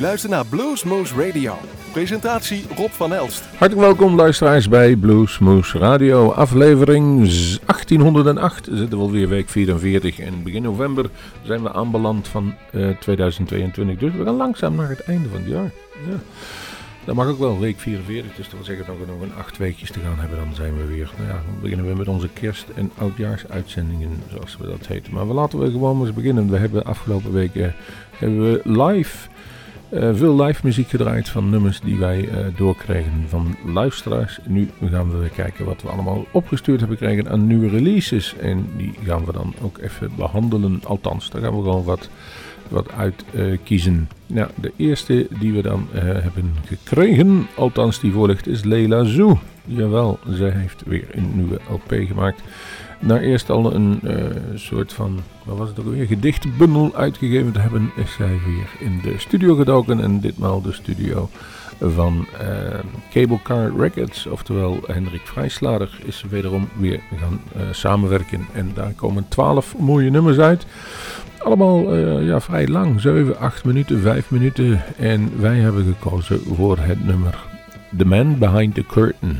luistert naar Bluesmoose Radio. Presentatie Rob van Elst. Hartelijk welkom luisteraars bij Bluesmoose Radio. Aflevering 1808. Zitten we alweer week 44 en begin november zijn we aanbeland van uh, 2022. Dus we gaan langzaam naar het einde van het jaar. Ja. Dat mag ook wel, week 44. Dus dat zeggen we nog een acht weekjes te gaan hebben. Dan zijn we weer. Nou ja, dan beginnen we met onze kerst- en oudjaarsuitzendingen, zoals we dat heten. Maar we laten we gewoon eens beginnen. We hebben afgelopen weken hebben we live, uh, veel live muziek gedraaid van nummers die wij uh, doorkregen van luisteraars. Nu gaan we weer kijken wat we allemaal opgestuurd hebben gekregen aan nieuwe releases. En die gaan we dan ook even behandelen. Althans, daar gaan we gewoon wat wat uit uh, kiezen. De eerste die we dan hebben gekregen, althans die voorligt, is Leila Zoo. Jawel, zij heeft weer een nieuwe LP gemaakt. Na eerst al een uh, soort van, wat was het ook weer, gedichtenbundel uitgegeven te hebben, is zij weer in de studio gedoken. En ditmaal de studio van Cable Car Records, oftewel Hendrik Vrijslader, is wederom weer gaan samenwerken. En daar komen twaalf mooie nummers uit. Allemaal uh, ja, vrij lang, 7, 8 minuten, 5 minuten. En wij hebben gekozen voor het nummer The Man Behind the Curtain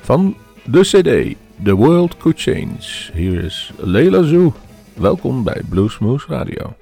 van de CD The World Could Change. Hier is Leila Zoo. Welkom bij Bluesmoose Radio.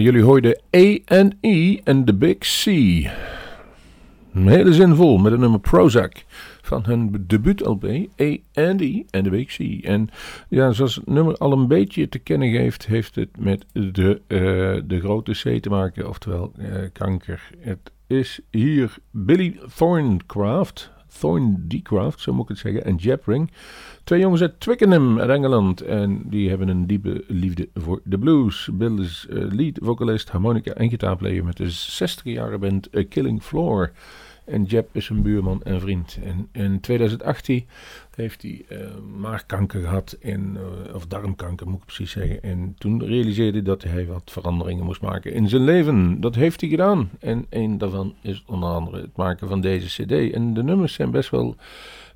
Jullie hoorden A&E en The Big C. Hele zinvol met het nummer Prozac van hun debuut-LP A&E en The Big C. En ja, zoals het nummer al een beetje te kennen geeft, heeft het met de, eh, de grote C te maken, oftewel eh, kanker. Het is hier Billy Thorncraft, Thorndecraft, zo moet ik het zeggen, en Jeb Ring. Twee jongens uit Twickenham Engeland. En die hebben een diepe liefde voor de blues. Bill is eh, lead vocalist, harmonica en gitaarplayer met de 60-jarige band A Killing Floor. En Jeb is een buurman en vriend. En in 2018 heeft hij eh, maagkanker gehad, en, eh, of darmkanker moet ik precies zeggen. En toen realiseerde hij dat hij wat veranderingen moest maken in zijn leven. Dat heeft hij gedaan. En een daarvan is onder andere het maken van deze cd. En de nummers zijn best wel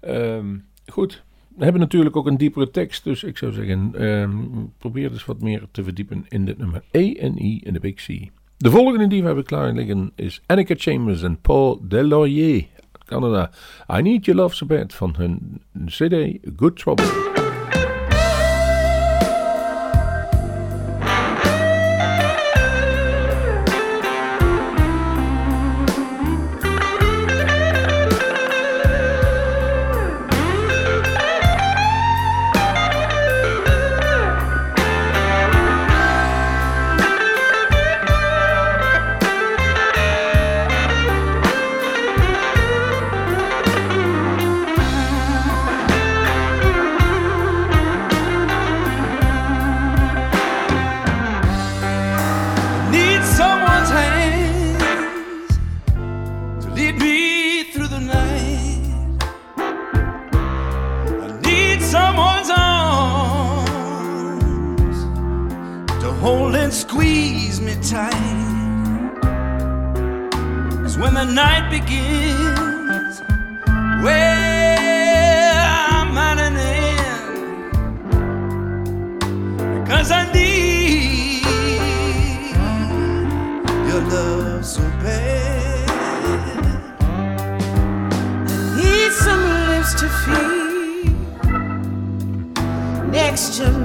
ehm, goed. Hebben natuurlijk ook een diepere tekst, dus ik zou zeggen, ehm, probeer dus wat meer te verdiepen in dit nummer E en I in de Big C. De volgende die we hebben klaar liggen is Annika Chambers en Paul Delaurier, Canada. I Need Your Love So Bad van hun CD Good Trouble. question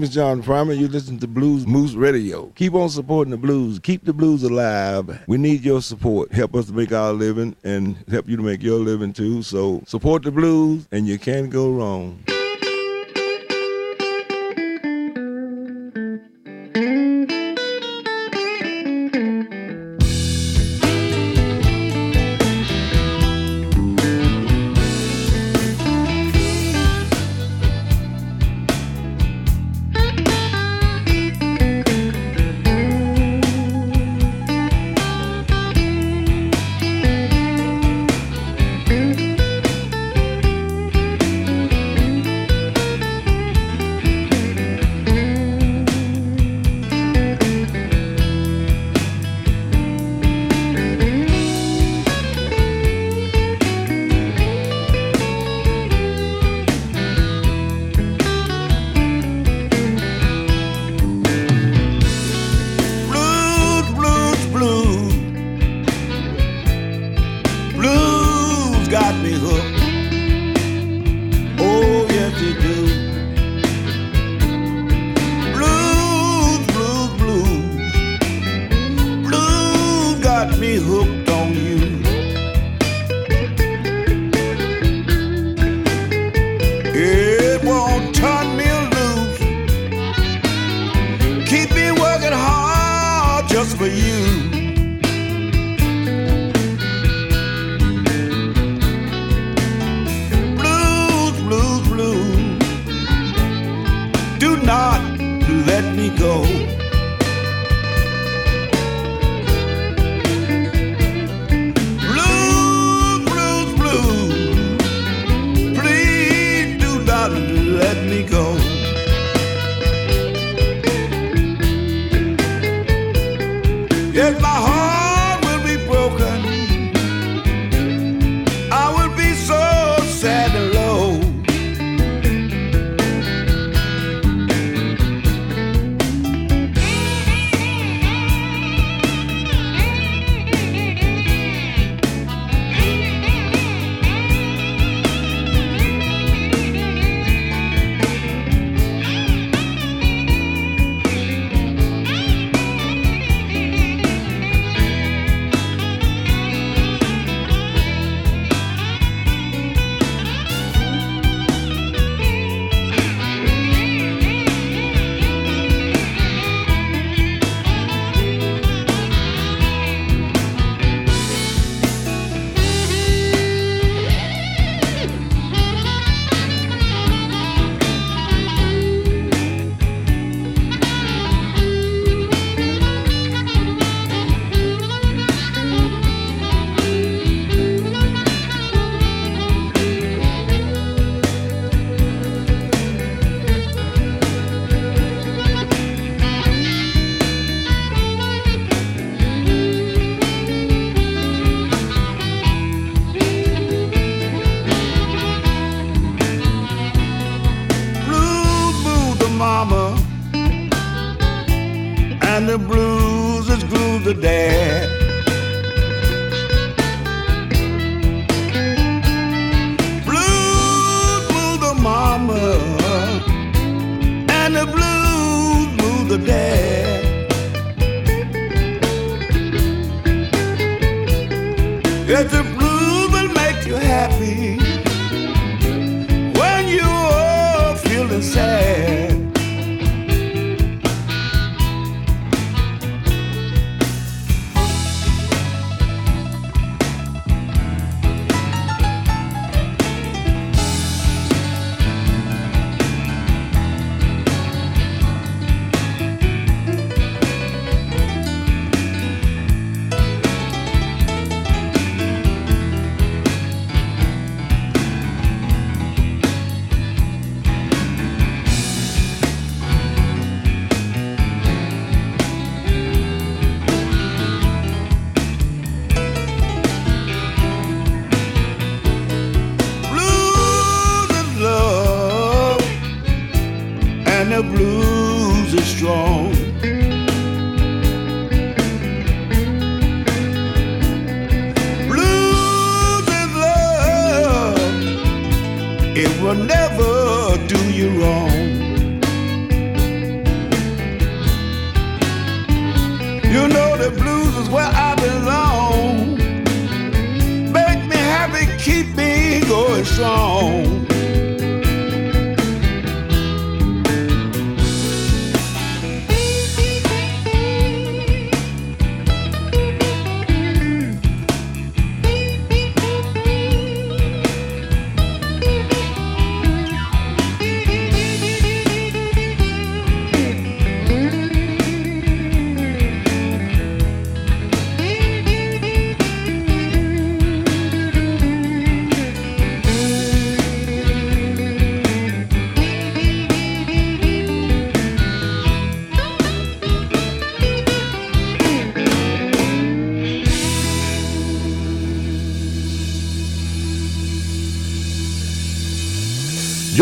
name is John Primer. You listen to Blues Moose Radio. Keep on supporting the blues. Keep the blues alive. We need your support. Help us to make our living and help you to make your living too. So support the blues and you can't go wrong.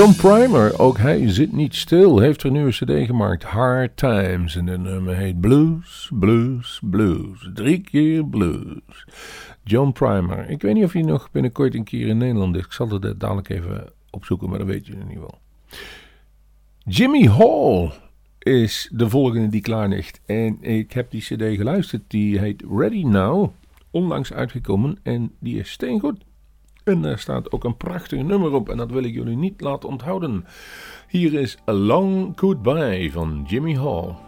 John Primer, ook hij zit niet stil, heeft er een nieuwe cd gemaakt, Hard Times. En de nummer heet Blues, Blues, Blues. Drie keer blues. John Primer. Ik weet niet of hij nog binnenkort een keer in Nederland is. Ik zal het dadelijk even opzoeken, maar dat weet je in ieder geval. Jimmy Hall is de volgende die klaar ligt. En ik heb die cd geluisterd. Die heet Ready Now. Onlangs uitgekomen en die is steengoed. En daar staat ook een prachtig nummer op en dat wil ik jullie niet laten onthouden. Hier is A Long Goodbye van Jimmy Hall.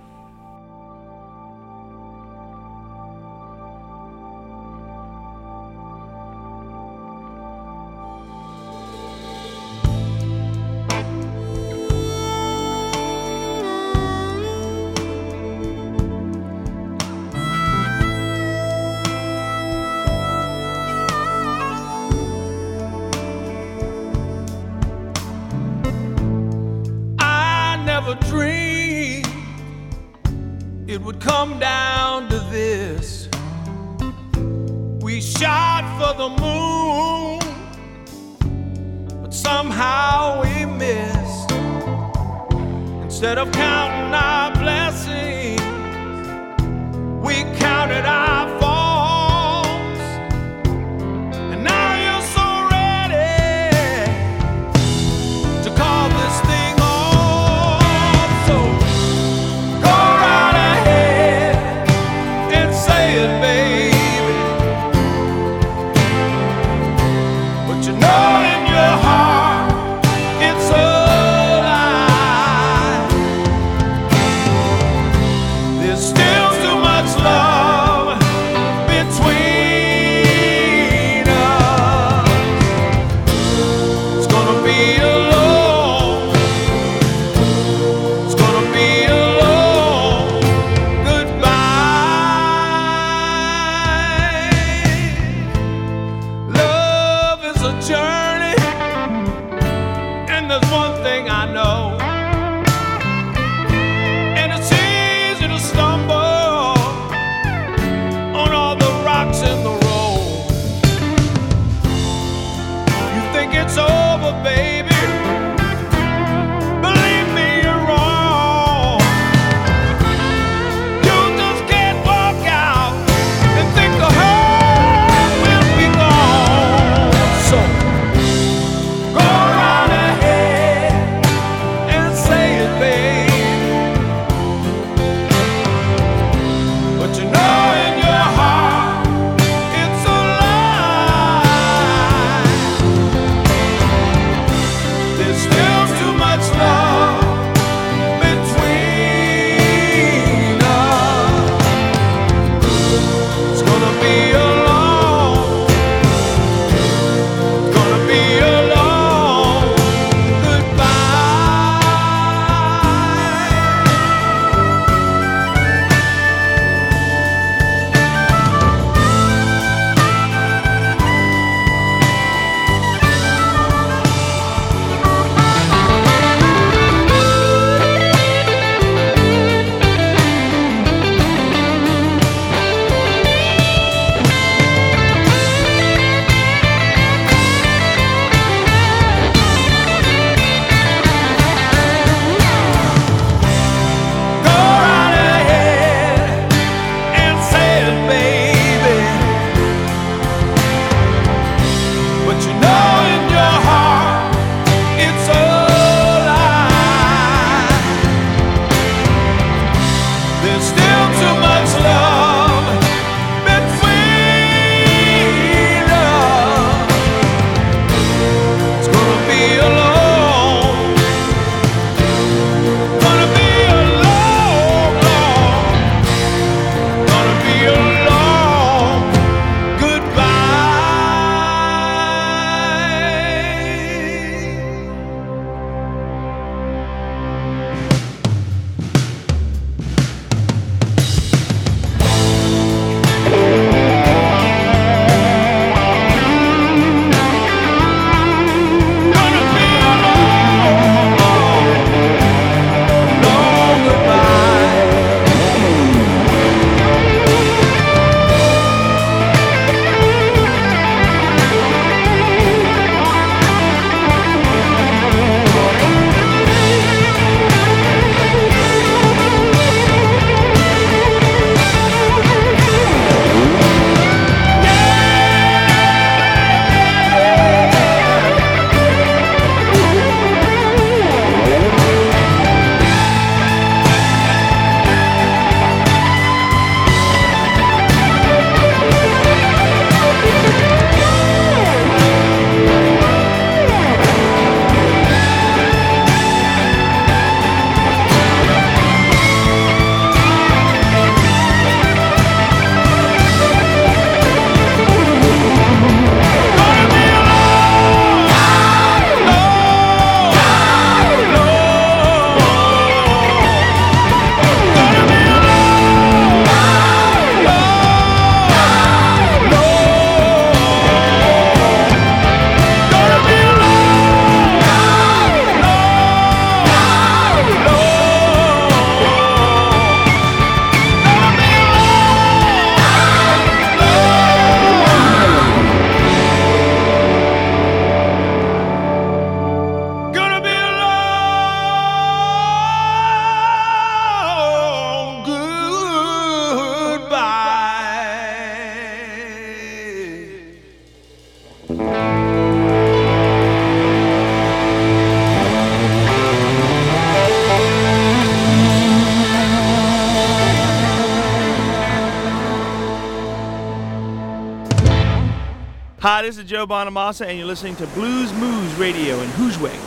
Bonamassa, and you're listening to Blues Moose Radio in Hoosweg.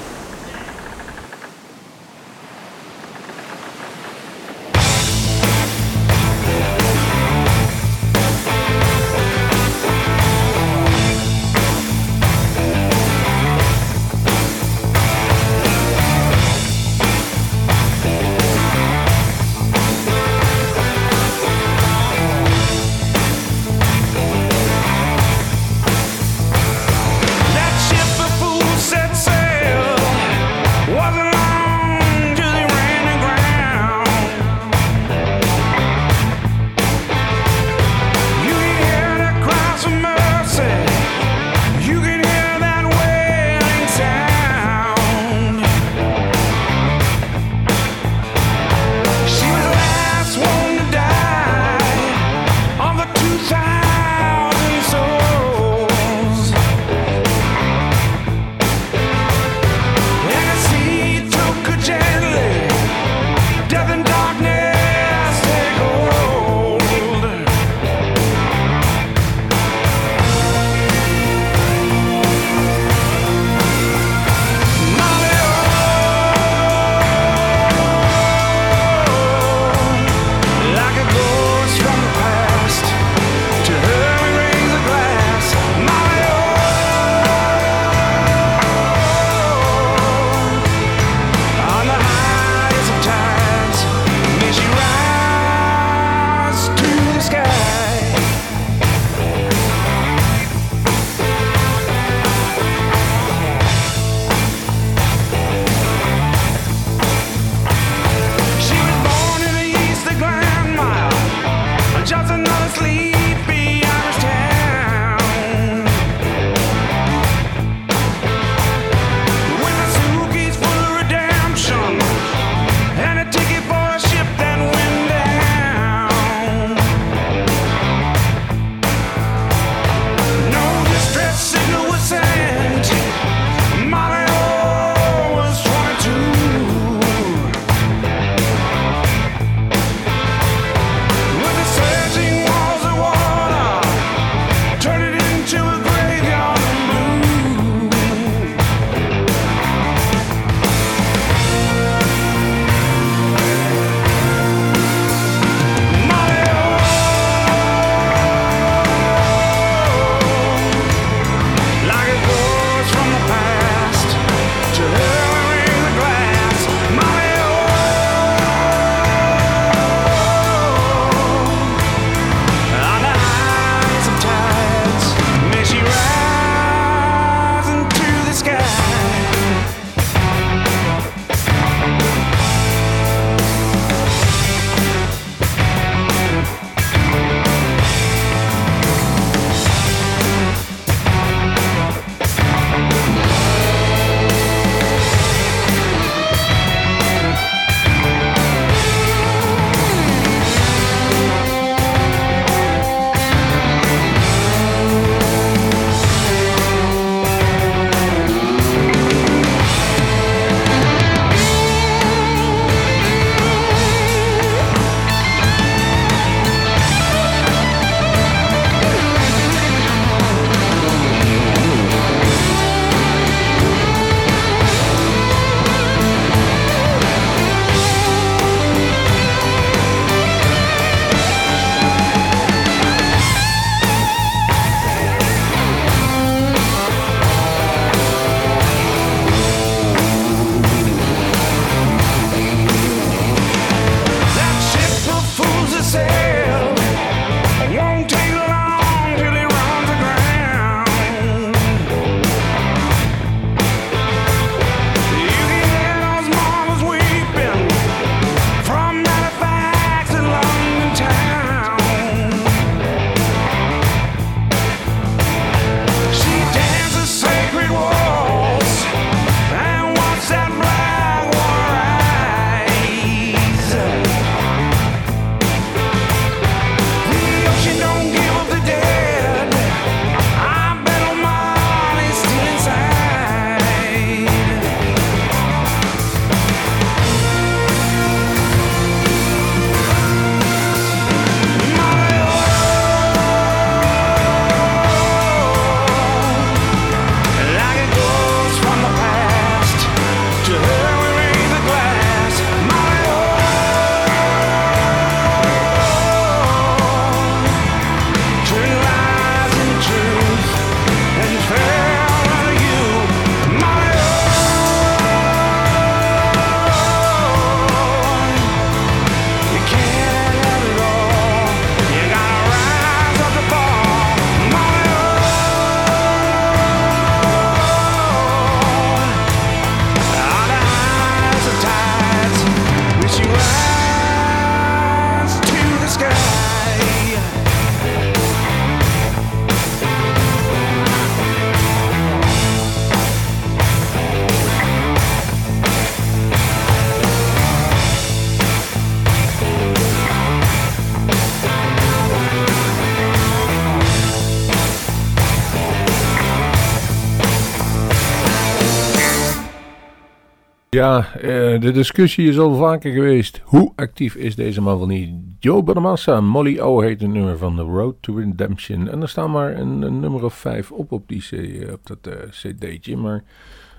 Ja, eh, de discussie is al vaker geweest. Hoe actief is deze man wel niet? Joe Bonamassa, Molly O heet het nummer van The Road to Redemption. En er staan maar een, een nummer of vijf op op, die, C- op dat eh, cd'tje. Maar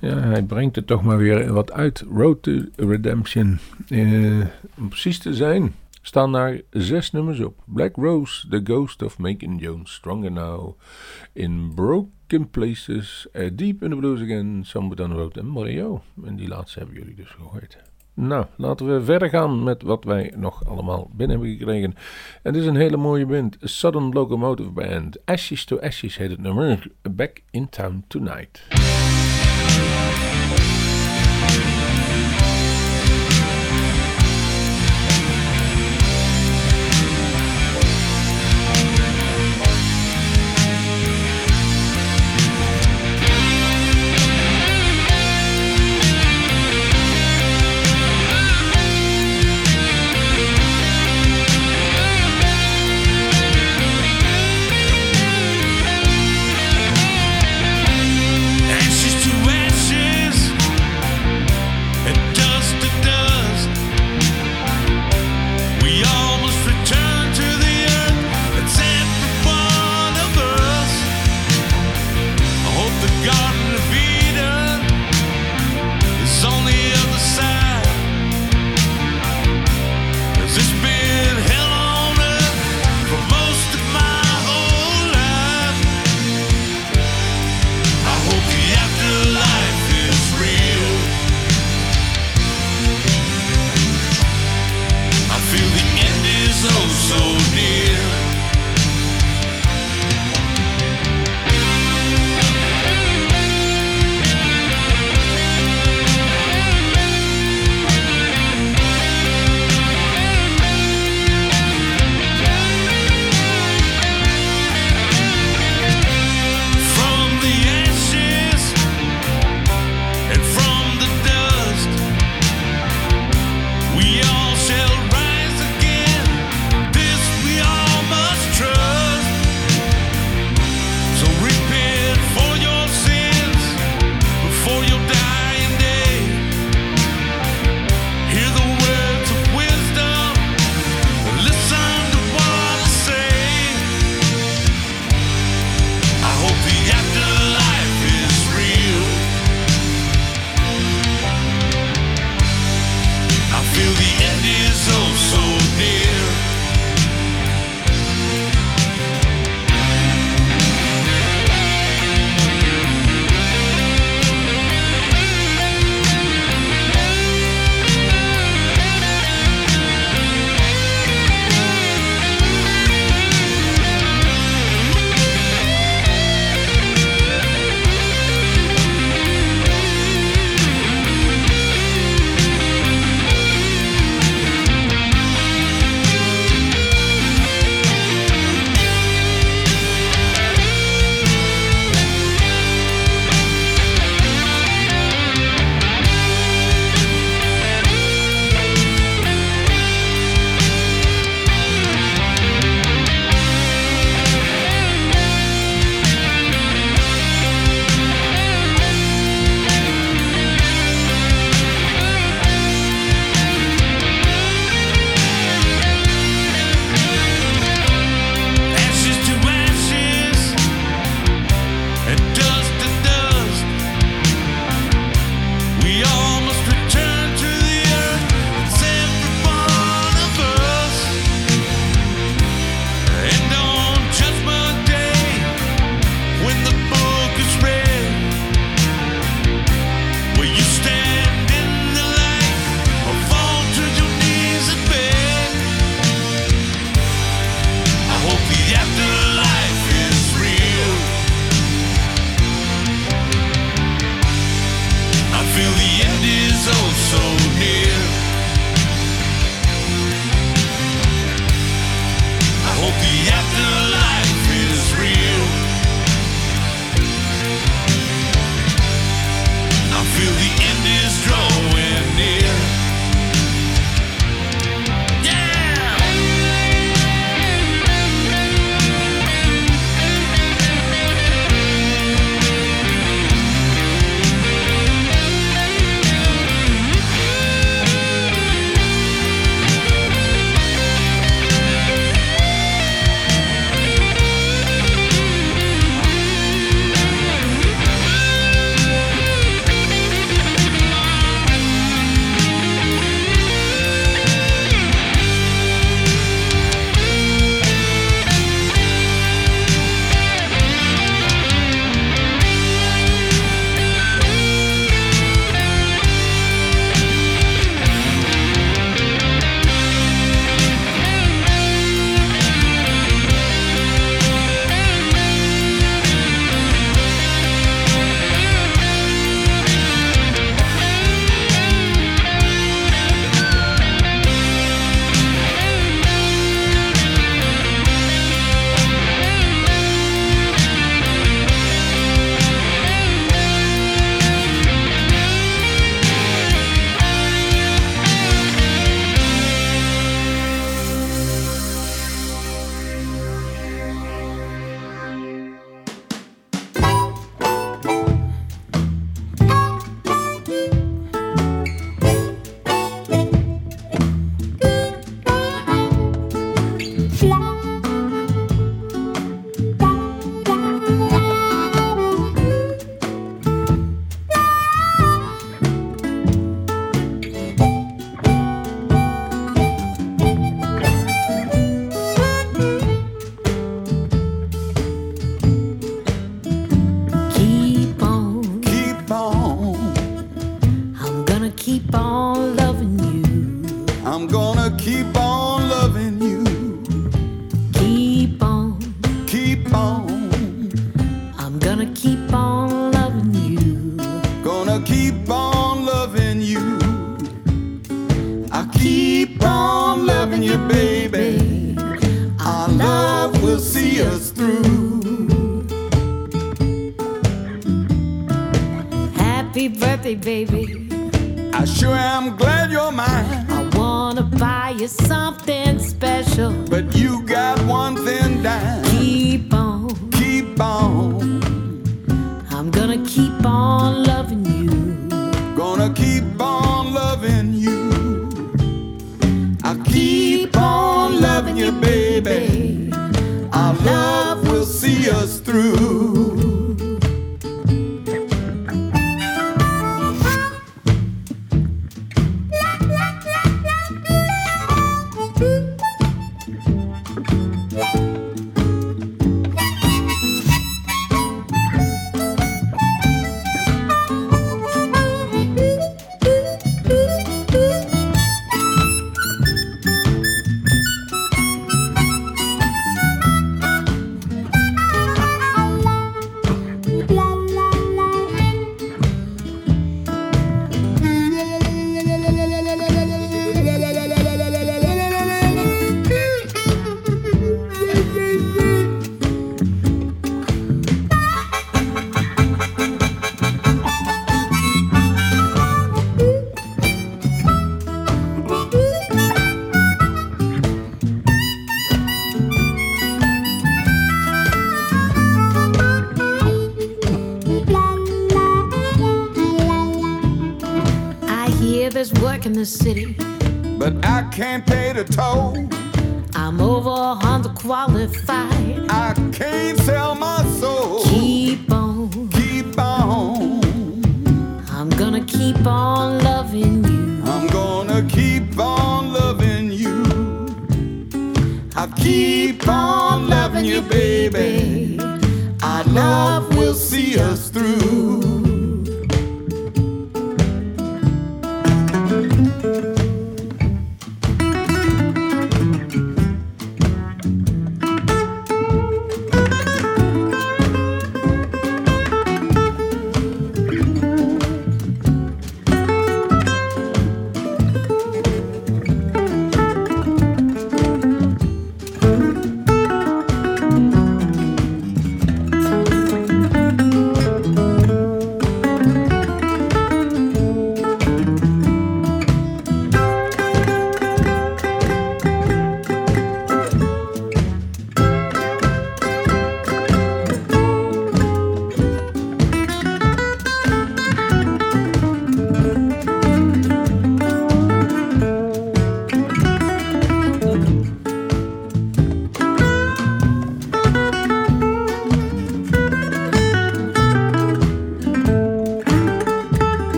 ja, hij brengt er toch maar weer wat uit. Road to Redemption. Eh, om precies te zijn, staan daar zes nummers op. Black Rose, The Ghost of Macon Jones, Stronger Now. In Broken Places, eh, Deep in the Blues Again, the Road en Mario. En die laatste hebben jullie dus gehoord. Nou, laten we verder gaan met wat wij nog allemaal binnen hebben gekregen. En dit is een hele mooie band, Southern Locomotive Band. Ashes to Ashes heet het nummer. Back in Town Tonight.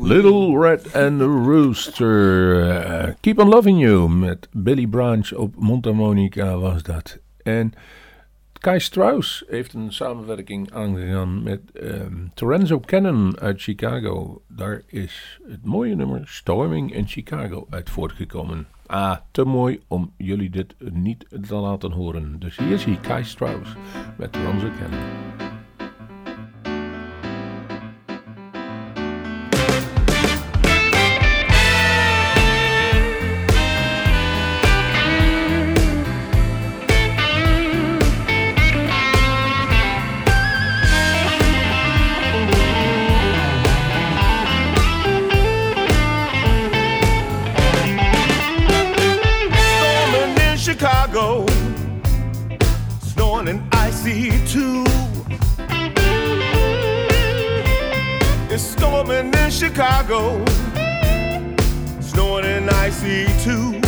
Little Red and the Rooster. Eh, Keep on Loving You met Billy Branch op mondharmonica was dat. En Kai Strauss heeft een samenwerking aangegaan met ehm, um, Cannon uit Chicago. Daar is het mooie nummer Storming in Chicago uit voortgekomen. Ah, te mooi om jullie dit niet te laten horen. Dus hier is hij, Kai Strauss met Lorenzo Cannon. Chicago, snowing in icy too.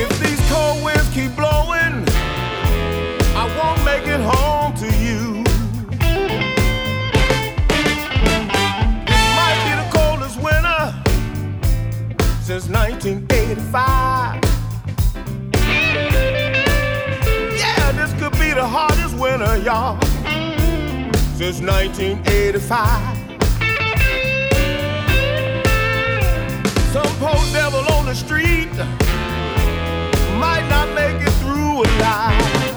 If these cold winds keep blowing, I won't make it home to you. It might be the coldest winter since 1985. Yeah, this could be the hardest winter, y'all, since 1985. Some poor devil on the street might not make it through alive.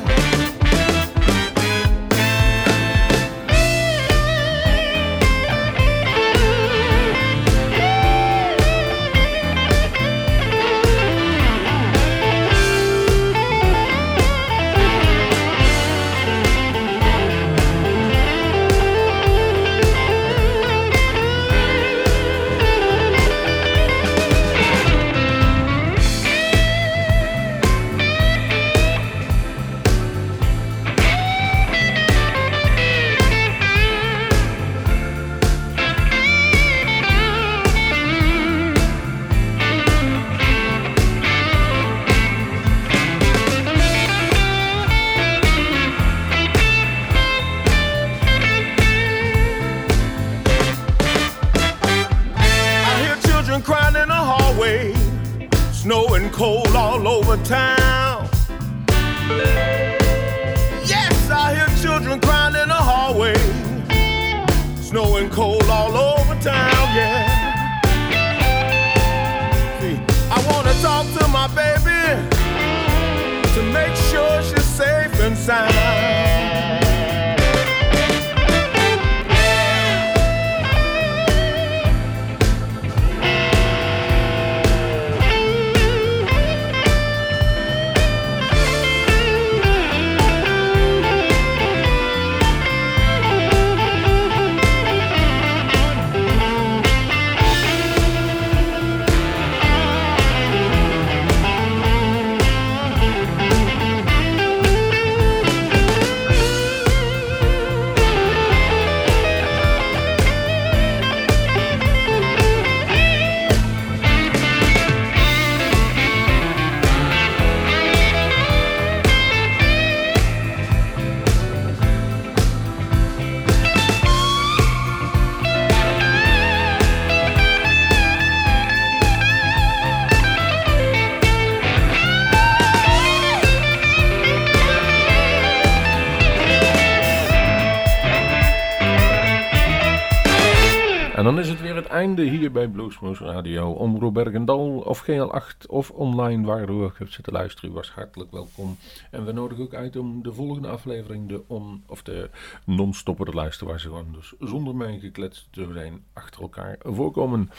Einde hier bij Bluesmoose Radio. Omroep Bergendal of GL8 of online waar u ook hebt zitten luisteren. U was hartelijk welkom. En we nodigen ook uit om de volgende aflevering de of de non-stopper te luisteren. Waar ze gewoon dus zonder mij gekletst te zijn achter elkaar voorkomen.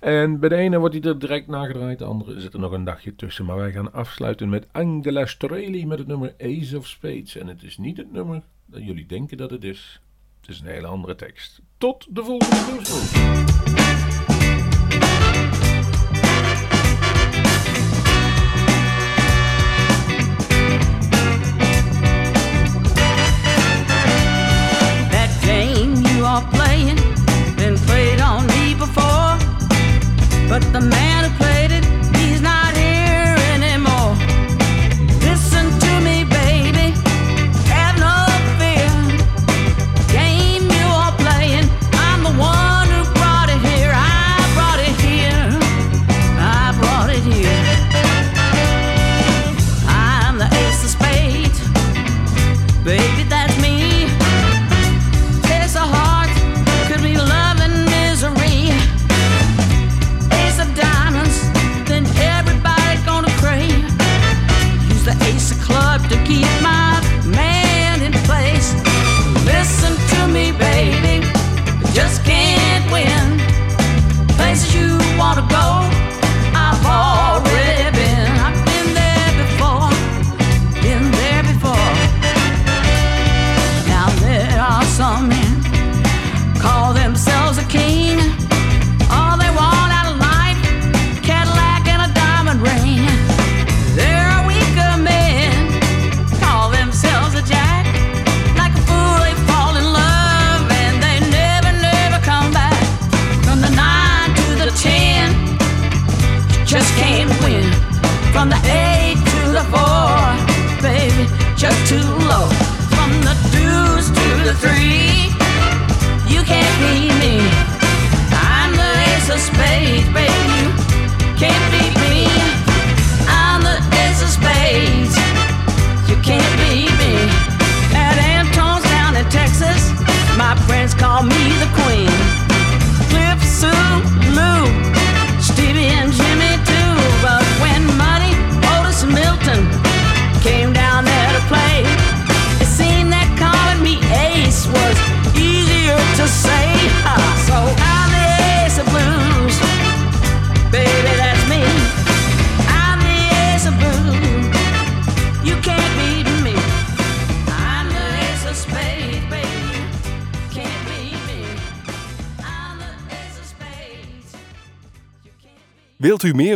En bij de ene wordt hij er direct nagedraaid. De andere zit er nog een dagje tussen. Maar wij gaan afsluiten met Angela Streley met het nummer Ace of Spades. En het is niet het nummer dat jullie denken dat het is. Het is een hele andere tekst. Tot de volgende Bluesmoose. Playing been played on me before, but the man